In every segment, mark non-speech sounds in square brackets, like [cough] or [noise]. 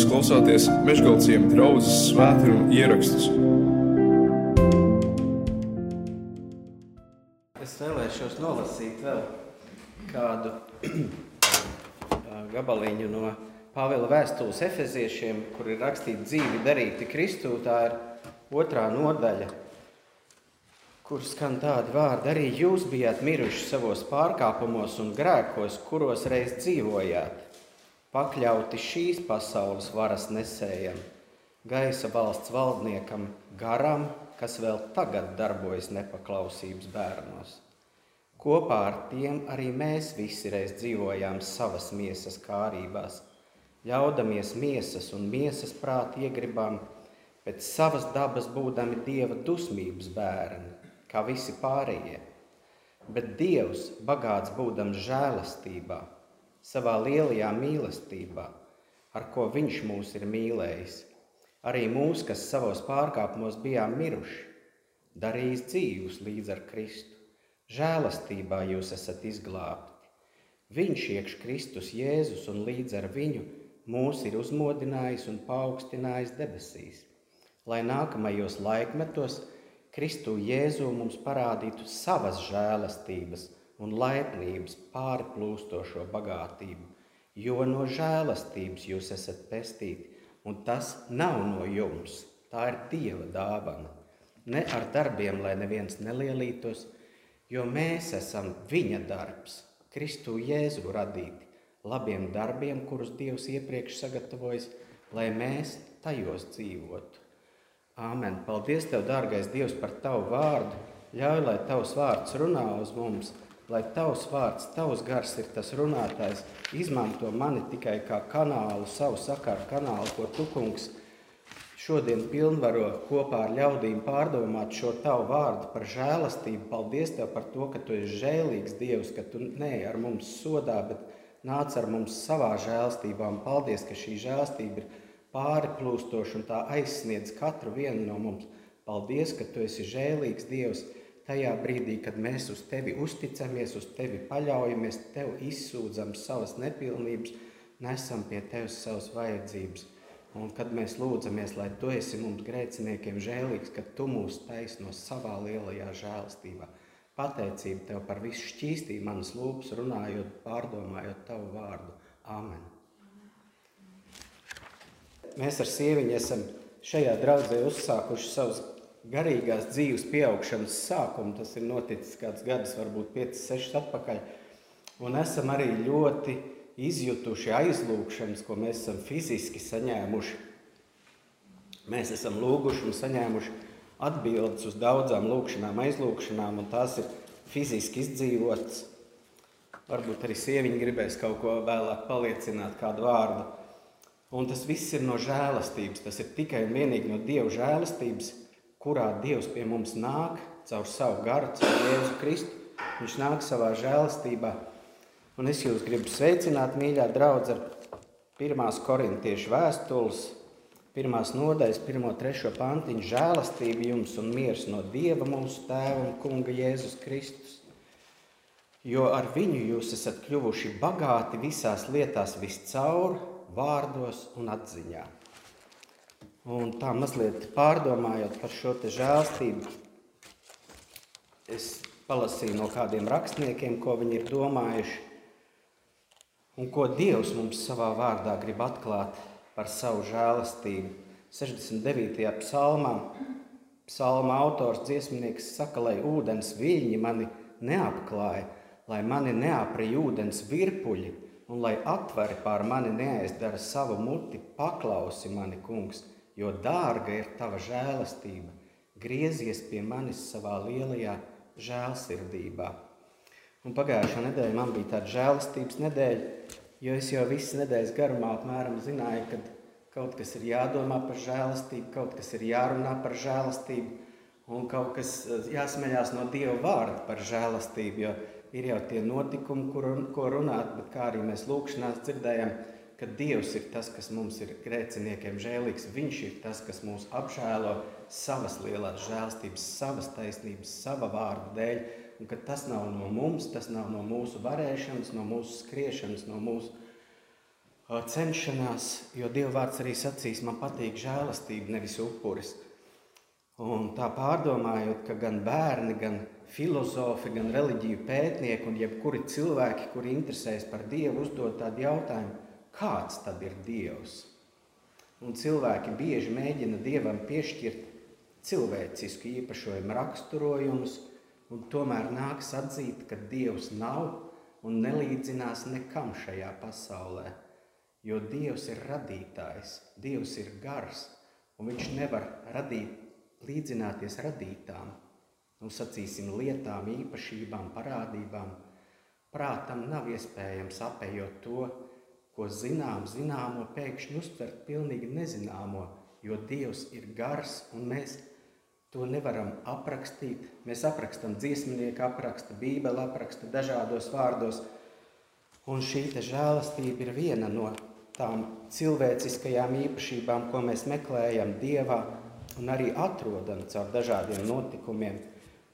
Jūs klausāties Meškāļu draugas svētkrājuma ierakstus. Es vēlēšos nolasīt vēl kādu [clears throat] gabaliņu no Pāvila vēstules efeziešiem, kur ir rakstīts dzīvi darīti Kristū. Tā ir otrā nodaļa, kur skan tādi vārdi. Arī jūs bijāt miruši savos pārkāpumos un grēkos, kuros reiz dzīvojāt pakļauti šīs pasaules varas nesējam, gaisa valsts valdniekam, garam, kas vēl tagad darbojas nepaklausības bērnos. Kopā ar tiem arī mēs visi reiz dzīvojām savas miesas kārībās, ļaudamies miesas un miesas prāta iegribām, pēc savas dabas būdami dieva dusmības bērni, kā visi pārējie. Bet Dievs, bagāts būdams žēlastībā, savā lielajā mīlestībā, ar ko Viņš mūs ir mīlējis. Arī mūs, kas savos pārkāpumos bijām miruši, darījis dzīvus līdz ar Kristu. Žēlastībā jūs esat izglābti. Viņš iekš Kristus Jēzus un līdz ar viņu mūs ir uzmodinājis un paaugstinājis debesīs, lai nākamajos laikmetos Kristu Jēzu mums parādītu savas žēlastības – un laipnības pārplūstošo bagātību, jo no žēlastības jūs esat pestīti, un tas nav no jums, tā ir Dieva dāvana. Ne ar darbiem, lai neviens nelielītos, jo mēs esam Viņa darbs, Kristu Jēzu radīti, labiem darbiem, kurus Dievs iepriekš sagatavojis, lai mēs tajos dzīvotu. Āmen! Paldies, Tev, dārgais Dievs, par Tavu vārdu! Ļauj, lai Tavs vārds runā uz mums! Lai tavs vārds, tavs gars ir tas runātājs. Izmanto mani tikai kā kanālu, savu sakaru kanālu, ko tu, kungs, šodien pilnvaro kopā ar ļaudīm pārdomāt šo tavu vārdu par žēlastību. Paldies Tev par to, ka Tu esi žēlīgs Dievs, ka Tu ne ar mums sodā, bet nāc ar mums savā žēlastībā. Un paldies, ka šī žēlastība ir pāri plūstoša un tā aizsniedz katru vienu no mums. Paldies, ka Tu esi žēlīgs Dievs tajā brīdī, kad mēs uz tevi uzticamies, uz tevi paļaujamies, tev izsūdzam savas nepilnības, nesam pie tevis savas vajadzības. Un kad mēs lūdzamies, lai tu esi mums grēciniekiem žēlīgs, ka tu mūs taisno savā lielajā žēlstībā. Pateicība tev par visu šķīstību manas lūpas, runājot, pārdomājot tavu vārdu. Āmen. Mēs ar sieviņu esam šajā draudzē uzsākuši savus garīgās dzīves pieaugšanas sākumu. Tas ir noticis kāds gadus, varbūt 5, 6 atpakaļ. Un esam arī ļoti izjutuši aizlūgšanas, ko mēs esam fiziski saņēmuši. Mēs esam lūguši un saņēmuši atbildes uz daudzām lūgšanām, aizlūgšanām, un tās ir fiziski izdzīvotas. Varbūt arī sieviņa gribēs kaut ko vēlāk paliecināt, kādu vārdu. Un tas viss ir no žēlastības. Tas ir tikai un vienīgi no Dieva žēlastības, kurā Dievs pie mums nāk caur savu garu, caur Jēzu Kristu. Viņš nāk savā žēlastībā. Un es jūs gribu sveicināt, mīļā draudzē, ar pirmās korintiešu vēstules, pirmās nodaļas, pirmo trešo pantiņu žēlastību jums un miers no Dieva mūsu Tēva un Kunga Jēzus Kristus. Jo ar viņu jūs esat kļuvuši bagāti visās lietās viscaur, vārdos un atziņā. Un tā mazliet pārdomājot par šo žēlstību, es palasīju no kādiem rakstniekiem, ko viņi ir domājuši, un ko Dievs mums savā vārdā grib atklāt par savu žēlastību. 69. psalmā psalma autors dziesminieks saka, lai ūdens viļņi mani neapklāja, lai mani neaprija ūdens virpuļi, un lai atvari pār mani neaizdara savu muti, paklausi mani, kungs, jo dārga ir tava žēlastība. Griezies pie manis savā lielajā žēlsirdībā. Un pagājušā nedēļa man bija tāda žēlastības nedēļa, jo es jau visas nedēļas garumā apmēram zināju, ka kaut kas ir jādomā par žēlastību, kaut kas ir jārunā par žēlastību, un kaut kas eh, jāsmeļās no Dieva vārda par žēlastību, jo ir jau tie notikumi, kur, ko runāt, bet kā arī mēs lūkšanās dzirdējām, ka Dievs ir tas, kas mums ir grēciniekiem žēlīgs. Viņš ir tas, kas mūs apžēlo savas lielās žēlstības, savas taisnības, sava vārda dēļ. Un ka tas nav no mums, tas nav no mūsu varēšanas, no mūsu skriešanas, no mūsu cenšanās, jo Dieva vārds arī sacīs, man patīk žēlastība, nevis upuris. Un tā pārdomājot, ka gan bērni, gan filozofi, gan reliģiju pētnieki un jebkuri cilvēki, kuri interesējas par Dievu, uzdod tādu jautājumu, kāds tad ir Dievs? Un cilvēki bieži mēģina Dievam piešķirt cilvēcisku īpašojumu raksturojumus, un tomēr nāks atzīt, ka Dievs nav un nelīdzinās nekam šajā pasaulē. Jo Dievs ir radītājs, Dievs ir gars, un Viņš nevar radīt, līdzināties radītām, nu, sacīsim, lietām, īpašībām, parādībām. Prātam nav iespējams apējot to, ko zinām, zināmo pēkšņi uztvert pilnīgi nezināmo, jo Dievs ir gars un mēs to nevaram aprakstīt. Mēs aprakstām dziesmnieku, apraksta Bībeli, apraksta dažādos vārdos, un šī žēlastība ir viena no tām cilvēciskajām īpašībām, ko mēs meklējam Dievā un arī atrodam caur dažādiem notikumiem.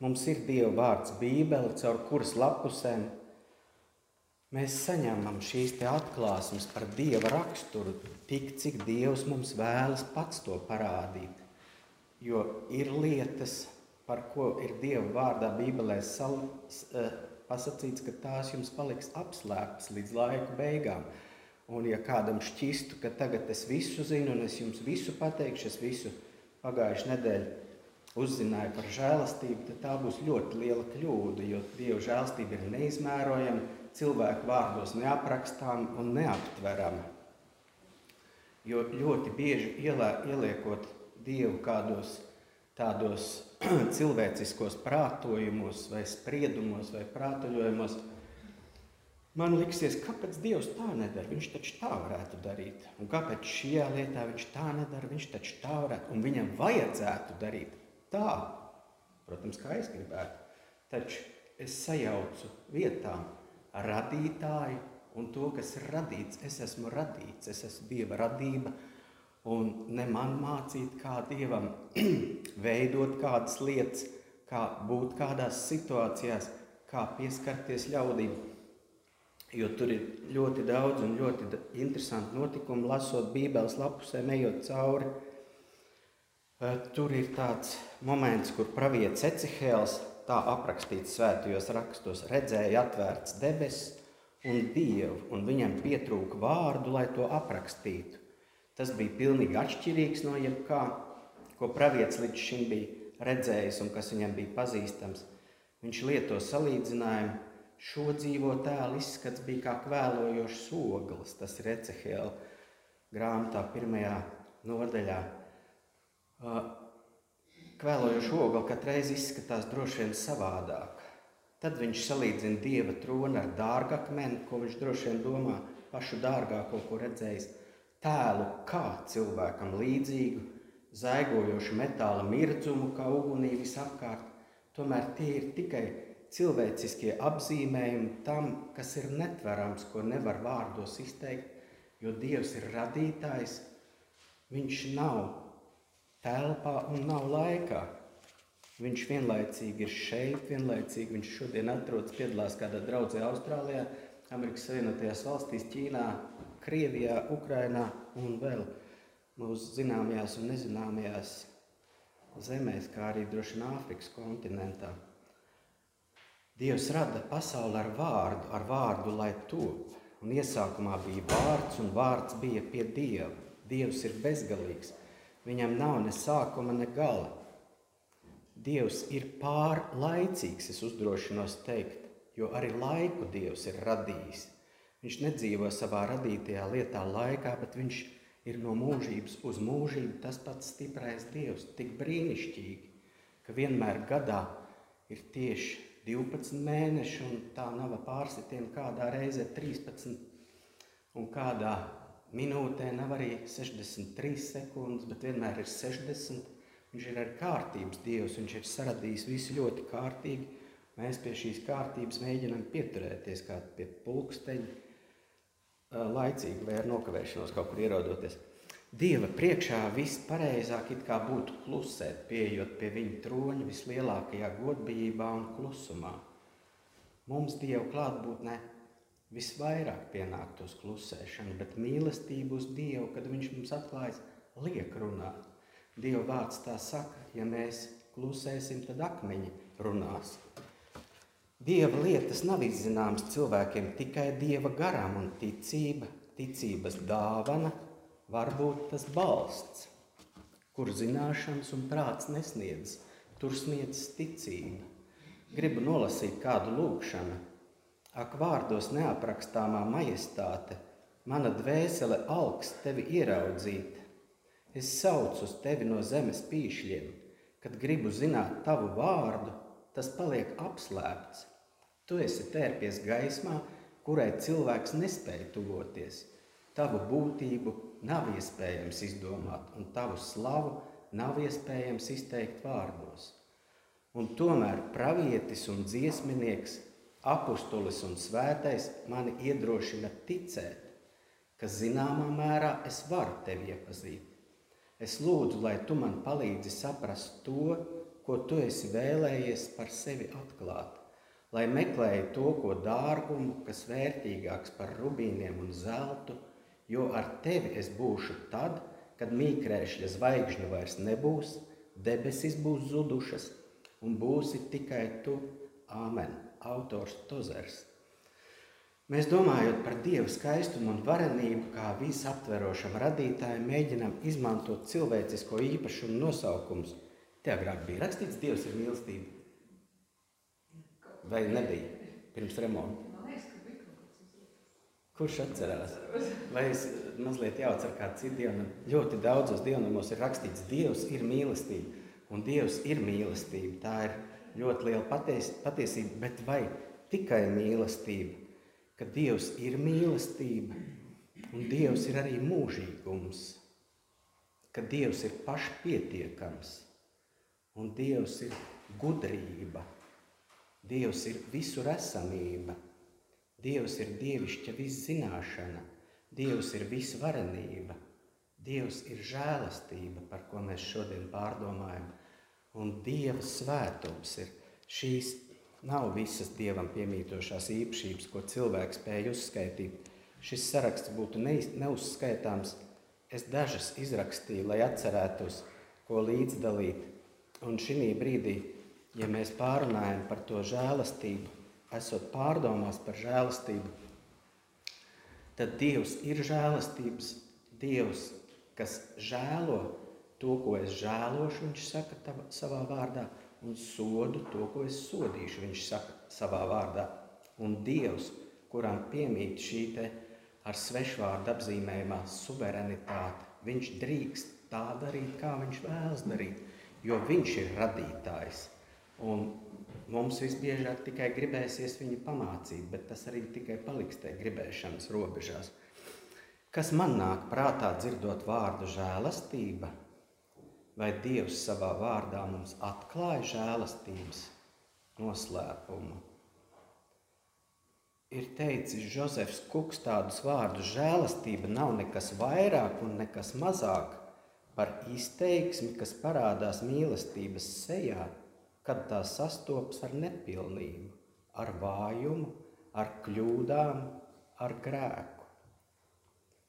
Mums ir Dieva vārds Bībele, caur kuras lapusēm mēs saņemam šīs atklāsmes par Dieva raksturu, tik cik Dievs mums vēlas pats to parādīt. Jo ir lietas, par ko ir Dieva vārdā Bībelē sal, eh, pasakīts, ka tās jums paliks apslēptas līdz laika beigām. Un, ja kādam šķistu, ka tagad es visu zinu un es jums visu pateikšu, es visu pagājušajā nedēļā uzzināju par žēlastību, tad tā būs ļoti liela kļūda, jo Dieva žēlastība ir neizmērojama, cilvēku vārdos neaprakstām un neaptverama. Jo ļoti bieži ielē, ieliekot Dievu kādos tādos [clears throat] cilvēciskos prātojumos, vai spriedumos, vai prātoļojumos, Man liksies, kāpēc Dievs tā nedara? Viņš taču tā varētu darīt. Un kāpēc šajā lietā viņš tā nedara? Viņš taču tā varētu. Un viņam vajadzētu darīt tā. Protams, kā es gribētu. Taču es sajaucu vietām radītāju un to, kas ir radīts. Es esmu radīts, es esmu Dieva radība. Un ne man mācīt, kā Dievam [clears throat] veidot kādas lietas, kā būt kādās situācijās, kā pieskarties ļaudīm Jo tur ir ļoti daudz un ļoti interesanti notikumi, lasot Bībeles lapusēm, ejot cauri. Tur ir tāds moments, kur pravietis Ecehēls, tā aprakstīts svētajos rakstos, redzēja atvērts debesis un dievu, un viņam pietrūka vārdu, lai to aprakstītu. Tas bija pilnīgi atšķirīgs no jebkā, ko pravietis līdz šim bija redzējis un kas viņam bija pazīstams. Viņš lieto salīdzinājumu Šo dzīvo tēlu izskats bija kā kvēlojošs oglis. Tas ir Ecehēla grāmatā, pirmajā nodaļā. Kvēlojošs oglis katreiz izskatās droši vien savādāk. Tad viņš salīdzina dieva troni ar dārgakmeni, ko viņš droši vien domā pašu dārgāko, ko redzējis. Tēlu kā cilvēkam līdzīgu, zaigojošu metāla mirdzumu, kā ugunī visapkārt. Tomēr tie ir tikai cilvēciskie apzīmējumi tam, kas ir netverams, ko nevar vārdos izteikt, jo Dievs ir radītājs, Viņš nav telpā un nav laikā. Viņš vienlaicīgi ir šeit, vienlaicīgi viņš šodien atrodas, piedalās kādā draudzē Austrālijā, Amerikas Savienotajās valstīs, Ķīnā, Krievijā, Ukrainā un vēl mūsu zināmajās un nezināmajās zemēs, kā arī droši vien Āfrikas kontinentā. Dievs rada pasauli ar vārdu, ar vārdu, lai top. Un iesākumā bija vārds, un vārds bija pie Dieva. Dievs ir bezgalīgs. Viņam nav ne sākuma, ne gala. Dievs ir pārlaicīgs, es uzdrošinos teikt, jo arī laiku Dievs ir radījis. Viņš nedzīvo savā radītajā lietā laikā, bet viņš ir no mūžības uz mūžību tas pats stiprais Dievs, tik brīnišķīgi, ka vienmēr gadā ir tieši 12 mēneši, un tā nav pārsitiena kādā reizē 13, un kādā minūtē nav arī 63 sekundes, bet vienmēr ir 60. Viņš ir ar kārtības dievs, viņš ir saradījis visu ļoti kārtīgi. Mēs pie šīs kārtības mēģinām pieturēties kā pie pulksteņa, laicīgi vai ar nokavēšanos kaut kur ierodoties. Dieva priekšā viss pareizāk it kā būtu klusēt, pieejot pie viņa troņa vislielākajā godbijībā un klusumā. Mums Dieva klātbūtnē visvairāk pienāktos klusēšana, bet mīlestība uz Dievu, kad Viņš mums atklājas, liek runāt. Dieva vārds tā saka, ja mēs klusēsim, tad akmeņi runās. Dieva lietas nav izzināmas cilvēkiem tikai dieva garam un ticība, ticības dāvana, varbūt tas balsts, kur zināšanas un prāts nesniedz, tur sniedz ticība. Gribu nolasīt kādu lūgšanu. Ak, vārdos neaprakstāmā majestāte, mana dvēsele augs tevi ieraudzīt. Es saucu uz tevi no zemes pīšļiem, kad gribu zināt tavu vārdu, tas paliek apslēpts. Tu esi tērpies gaismā, kurai cilvēks nespēja tuvoties. Tavu būtību nav iespējams izdomāt, un tavu slavu nav iespējams izteikt vārdos. Un tomēr pravietis un dziesminieks apustulis un svētais mani iedrošina ticēt, ka zināmā mērā es varu tevi iepazīt. Es lūdzu, lai tu man palīdzi saprast to, ko tu esi vēlējies par sevi atklāt, lai meklēju to, ko dārgumu, kas vērtīgāks par rubīniem un zeltu, jo ar tevi es būšu tad, kad mīkrēšļa zvaigžņu vairs nebūs, debesis būs zudušas un būsi tikai tu. Āmen autors Tozers. Mēs domājot par Dieva skaistumu un varenību, kā visaptverošam radītājam, mēģinām izmantot cilvēcisko īpašumu nosaukumus. Te agrāk bija rakstīts, Dievs ir mīlestība. Vai nebija pirms remonta? Kurš atcerās? Vai es mazliet jaucu ar kādu citu dienu? Ļoti daudzos dievnamos ir rakstīts, Dievs ir mīlestība. Un Dievs ir mīlestība. Tā ir ļoti liela paties, patiesība, bet vai tikai mīlestība? Ka Dievs ir mīlestība un Dievs ir arī mūžīgums, ka Dievs ir pašpietiekams un Dievs ir gudrība, Dievs ir visur esamība, Dievs ir dievišķa viszināšana, Dievs ir visvarenība, Dievs ir žēlastība, par ko mēs šodien pārdomājam un Dieva svētums ir. Šīs nav visas Dievam piemītošās īpašības, ko cilvēks spēj uzskaitīt. Šis saraksts būtu neuzskaitāms. Es dažas izrakstīju, lai atcerētos, ko līdzdalīt. Un šī brīdī, ja mēs pārunājam par to žēlastību, esot pārdomās par žēlastību, tad Dievs ir žēlastības Dievs, kas žēlo to, ko es žēlošu, viņš saka tava, savā vārdā, un sodu to, ko es sodīšu, viņš saka savā vārdā. Un Dievs, kuram piemīt šī te ar svešvārdu apzīmējumā suverenitāte, viņš drīkst tā darīt, kā viņš vēlas darīt, jo viņš ir radītājs. Un mums visbiežāk tikai gribēsies viņu pamācīt, bet tas arī tikai paliks tajā gribēšanas robežās. Kas man nāk prātā dzirdot vārdu žēlastība, vai Dievs savā vārdā mums atklāja žēlastības noslēpumu. Ir teicis Jozefs Kuks tādus vārdus: žēlastība nav nekas vairāk un nekas mazāk par izteiksmi, kas parādās mīlestības sejā, kad tā sastopas ar nepilnību, ar vājumu, ar kļūdām, ar grēku.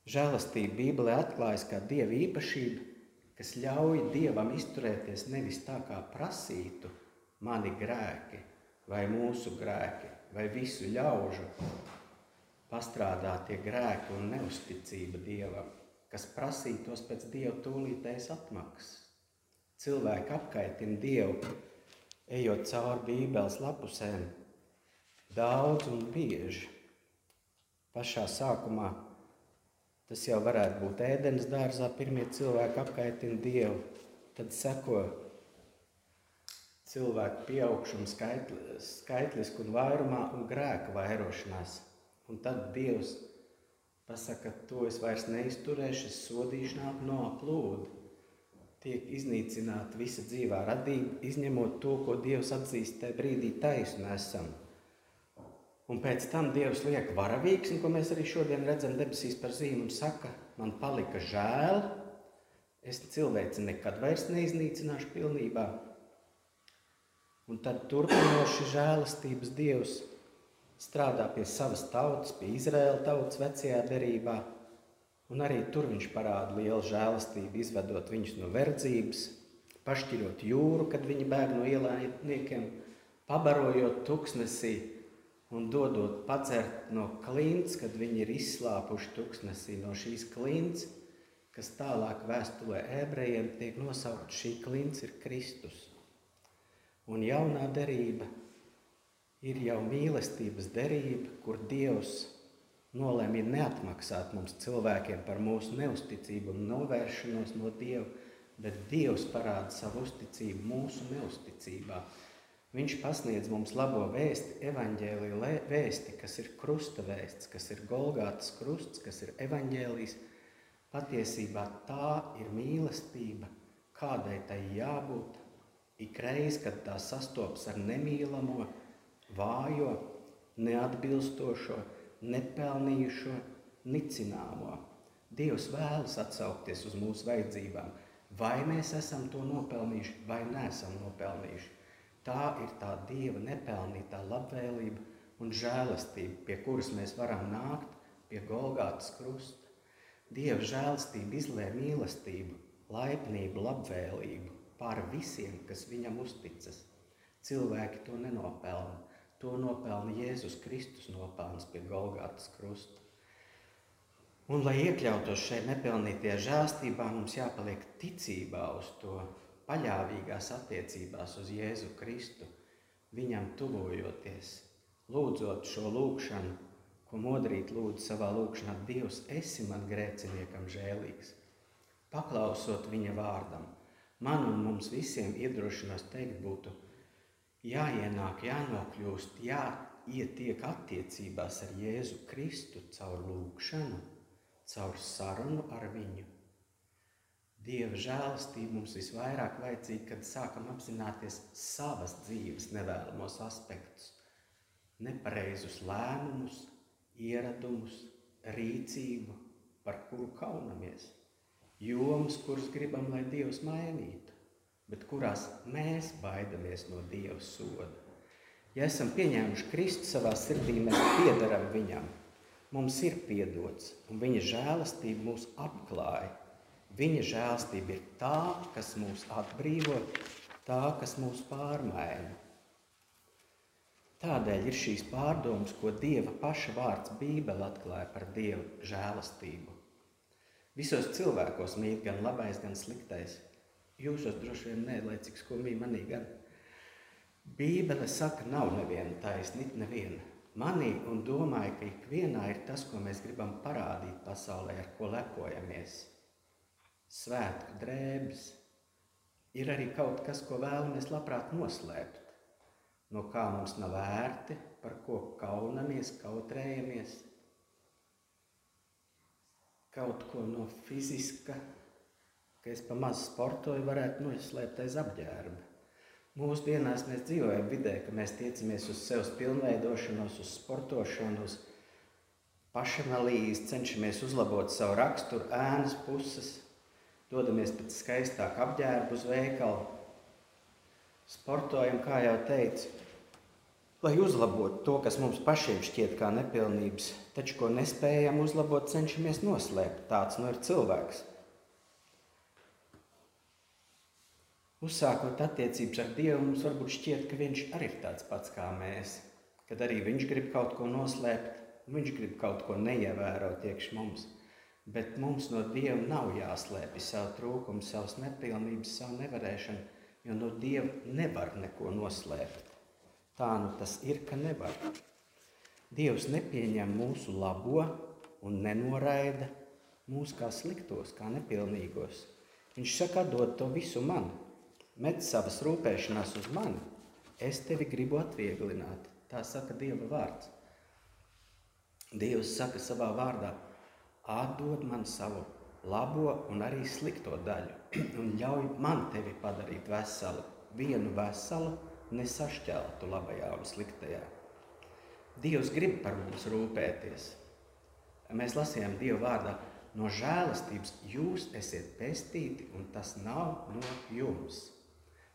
Žēlastība Bībelē atklājas kā dieva īpašība, kas ļauj Dievam izturēties nevis tā, kā prasītu mani grēki, vai mūsu grēki, vai visu ļaužu pastrādātie grēki un neusticība Dievam, kas prasītos pēc Dieva tūlītējas atmaksas. Cilvēki apkaitina Dievu, ejot cauri Bībeles lapusēm, daudz un bieži. Pašā sākumā Tas jau varētu būt ēdienas dārzā, pirmie cilvēki apkaitina Dievu. Tad seko cilvēku pieaugšana skaitli, skaitliski un vairumā un grēka vairošanās. Un tad Dievs pasaka, to es vairs neizturēšu, es sodīšu no plūdu. Tiek iznīcināta visa dzīvā radība, izņemot to, ko Dievs atzīst tajā brīdī taisnu esam. Un pēc tam Dievs liek varavīgs, un ko mēs arī šodien redzam debesīs par zīmu, un saka, man palika žēl, es cilvēci nekad vairs neiznīcināšu pilnībā. Un tad turpinoši žēlastības Dievs strādā pie savas tautas, pie Izraēla tautas vecajā derībā. Un arī tur viņš parāda lielu žēlastību, izvedot viņus no verdzības, pašķirot jūru, kad viņi bēg no ielainiekiem, pabarojot tuksnesī un dodot padzert no klints, kad viņi ir izslāpuši tuksnesī no šīs klints, kas tālāk vēstulē ebrejiem tiek nosaukt šī klints ir Kristus. Un jaunā derība ir jau mīlestības derība, kur Dievs nolēma neatmaksāt mums cilvēkiem par mūsu neusticību un novēršanos no Dieva, bet Dievs parāda savu uzticību mūsu neusticībā. Viņš pasniedz mums labo vēsti, evaņģēlīju vēsti, kas ir krusta vēsts, kas ir Golgātas krusts, kas ir evaņģēlijs. Patiesībā tā ir mīlestība, kādai tai jābūt. Ikreiz, kad tā sastopas ar nemīlamo, vājo, neatbilstošo, nepelnījušo, nicināmo. Dievs vēlas atsaukties uz mūsu vajadzībām, vai mēs esam to nopelnījuši, vai neesam nopelnījuši. Tā ir tā Dieva nepelnītā labvēlība un žēlastība, pie kuras mēs varam nākt pie Golgātas krusta. Dieva žēlastība izlē mīlestību, laipnību, labvēlību pār visiem, kas viņam uzticas. Cilvēki to nenopelna. To nopelna Jēzus Kristus nopelns pie Golgātas krusta. Un, lai iekļautos šeit nepelnītajā žēlstībā, mums jāpaliek ticībā uz to paļāvīgās attiecībās uz Jēzu Kristu, viņam tuvojoties, lūdzot šo lūgšanu, ko modrīt lūdzu savā lūgšanā, Dievs, esi man grēciniekam žēlīgs. Paklausot viņa vārdam, man un mums visiem iedrošinās teikt būtu jāienāk, jānokļūst, jāietiek attiecībās ar Jēzu Kristu caur lūgšanu, caur sarunu ar viņu Dieva žēlastība mums visvairāk vajadzīga, kad sākam apzināties savas dzīves nevēlamos aspektus, nepareizus lēmumus, ieradumus, rīcību, par kuru kaunamies, jomas, kuras gribam, lai Dievs mainītu, bet kurās mēs baidamies no Dieva soda. Ja esam pieņēmuši Kristu savā sirdī, mēs piedaram Viņam. Mums ir piedots, un Viņa žēlastība mūs apklāja Viņa žēlstība ir tā, kas mūs atbrīvo, tā, kas mūs pārmaina. Tādēļ ir šīs pārdomas, ko Dieva paša vārds Bībele atklāja par Dieva žēlastību. Visos cilvēkos mīl gan labais, gan sliktais. Jūsos droši vien nē, lai cik skumīgi manī gan. Bībele saka, nav neviena taisnība, neviena. Manī un domāju, ka ikvienā ir tas, ko mēs gribam parādīt pasaulē, ar ko lepojamies svētku drēbes, ir arī kaut kas, ko vēlamies labprāt noslēpt, no kā mums nav vērti, par ko kaunamies, kautrējamies. Kaut ko no fiziska, ka es pamazs sportoju, varētu noslēpt aiz apģērba. Mūsdienās mēs dzīvojam vidē, ka mēs tiecamies uz sevis pilnveidošanos, uz sportošanu, uz pašanalīzi, cenšamies uzlabot savu raksturu, ēnas puses, dodamies pēc skaistāka apģērba uz veikalu, sportojam, kā jau teicu, lai uzlabotu to, kas mums pašiem šķiet kā nepilnības, taču ko nespējam uzlabot, cenšamies noslēpt. Tāds nu ir cilvēks. Uzsākot attiecības ar Dievu, mums varbūt šķiet, ka Viņš arī ir tāds pats kā mēs. Kad arī Viņš grib kaut ko noslēpt, Viņš grib kaut ko neievērot iekš mums. Bet mums no Dieva nav jāslēpj savu trūkumu, savas nepilnības, savu nevarēšanu, jo no Dieva nevar neko noslēpt. Tā nu tas ir, ka nevar. Dievs nepieņem mūsu labo un nenoraida mūs kā sliktos, kā nepilnīgos. Viņš saka, dod to visu man, met savas rūpēšanās uz mani. Es tevi gribu atvieglināt. Tā saka Dieva vārds. Dievs saka savā vārdā, atdod man savu labo un arī slikto daļu, [clears throat] un ļauj man tevi padarīt veselu, vienu veselu, nesašķeltu labajā un sliktajā. Dievs grib par mums rūpēties. Mēs lasījām Dieva vārdā, no žēlastības jūs esat pestīti, un tas nav no jums.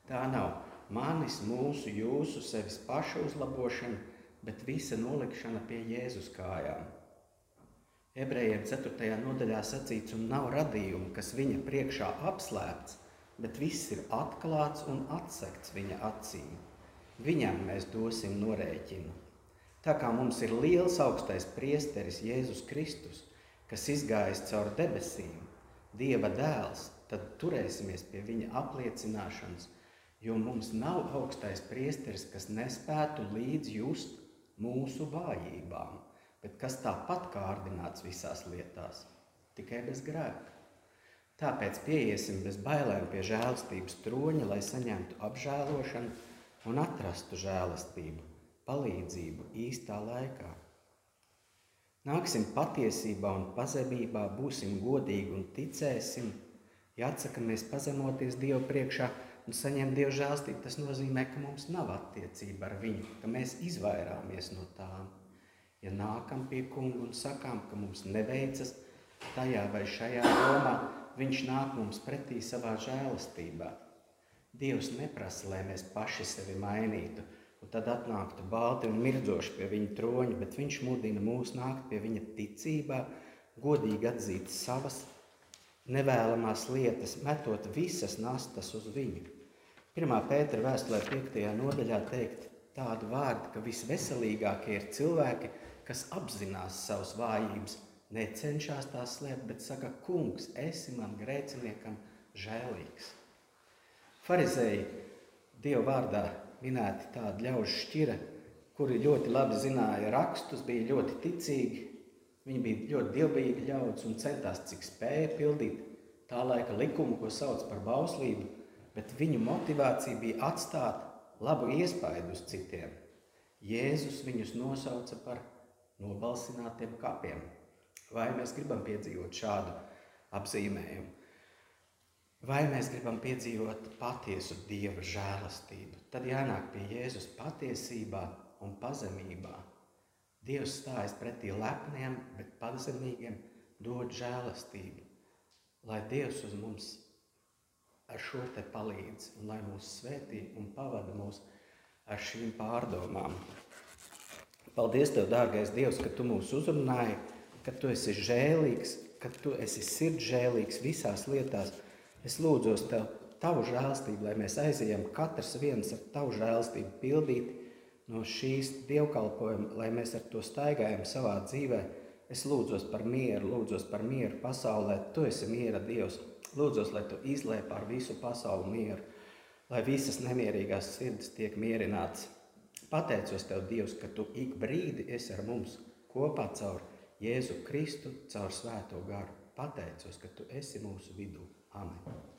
Tā nav manis, mūsu, jūsu, sevis pašu uzlabošana, bet visa nolikšana pie Jēzus kājām. Ebrejiem 4. nodaļā sacīts, un nav radījuma, kas viņa priekšā apslēpts, bet viss ir atklāts un atsekts viņa acīm. Viņam mēs dosim norēķinu. Tā kā mums ir liels augstais priesteris Jēzus Kristus, kas izgājis caur debesīm, Dieva dēls, tad turēsimies pie viņa apliecināšanas, jo mums nav augstais priesteris, kas nespētu līdz just mūsu vājībām, bet kas tāpat kārdināts visās lietās, tikai bez grēka. Tāpēc pieiesim bez bailēm pie žēlastības troņa, lai saņemtu apžēlošanu un atrastu žēlastību palīdzību īstā laikā. Nāksim patiesībā un pazemībā, būsim godīgi un ticēsim. Ja atsakamies pazemoties Dievu priekšā un saņemt Dieva žēlstību, tas nozīmē, ka mums nav attiecība ar viņu, ka mēs izvairāmies no tām. Ja nākam pie kunga un sakām, ka mums neveicas tajā vai šajā jomā, viņš nāk mums pretī savā žēlastībā. Dievs neprasa, lai mēs paši sevi mainītu, un tad atnāktu balti un mirdzoši pie viņa troņa, bet viņš mudina mūs nākt pie viņa ticībā, godīgi atzīt savas nevēlamās lietas, metot visas nastas uz viņu. Pirmā pētera vēstulē 5. nodaļā teikt tādu vārdu, ka visveselīgākie ir cilvēki, kas apzinās savas vājības, necenšas tās slēpt, bet saka, kungs, esi man grēciniekam žēlīgs. Farizēji Dieva vārdā minēti tādi ļaužu šķira, kuri ļoti labi zināja rakstus, bija ļoti ticīgi. Viņi bija ļoti dievbijīgi ļaudis un centās, cik spēja pildīt tā laika likumu, ko sauc par bauslību, bet viņu motivācija bija atstāt labu iespaidu uz citiem. Jēzus viņus nosauca par nobalsinātiem kapiem. Vai mēs gribam piedzīvot šādu apzīmējumu? Vai mēs gribam piedzīvot patiesu dieva žēlastību, tad jānāk pie Jēzus patiesībā un pazemībā. Dievs stājas pretī lepniem, bet pazemīgiem dod žēlastību. Lai Dievs uz mums ar šo te palīdz un lai mūs svētī un pavada mūs ar šīm pārdomām. Paldies Tev, dārgais Dievs, ka Tu mūs uzrunāji, ka Tu esi žēlīgs, ka Tu esi sirdžēlīgs visās lietās, Es lūdzos Tev, Tavu žēlstību, lai mēs aizejam katrs viens ar Tavu žēlstību pildīt no šīs dievkalpojuma, lai mēs ar to staigājam savā dzīvē. Es lūdzos par mieru, lūdzos par mieru pasaulē. Tu esi miera Dievs. Lūdzos, lai Tu izlēj pār visu pasauli mieru, lai visas nemierīgās sirdis tiek mierināts. Pateicos Tev, Dievs, ka Tu ik brīdi esi ar mums kopā caur Jēzu Kristu, caur Svēto garu. Pateicos, ka Tu esi mūsu vidū. Amen.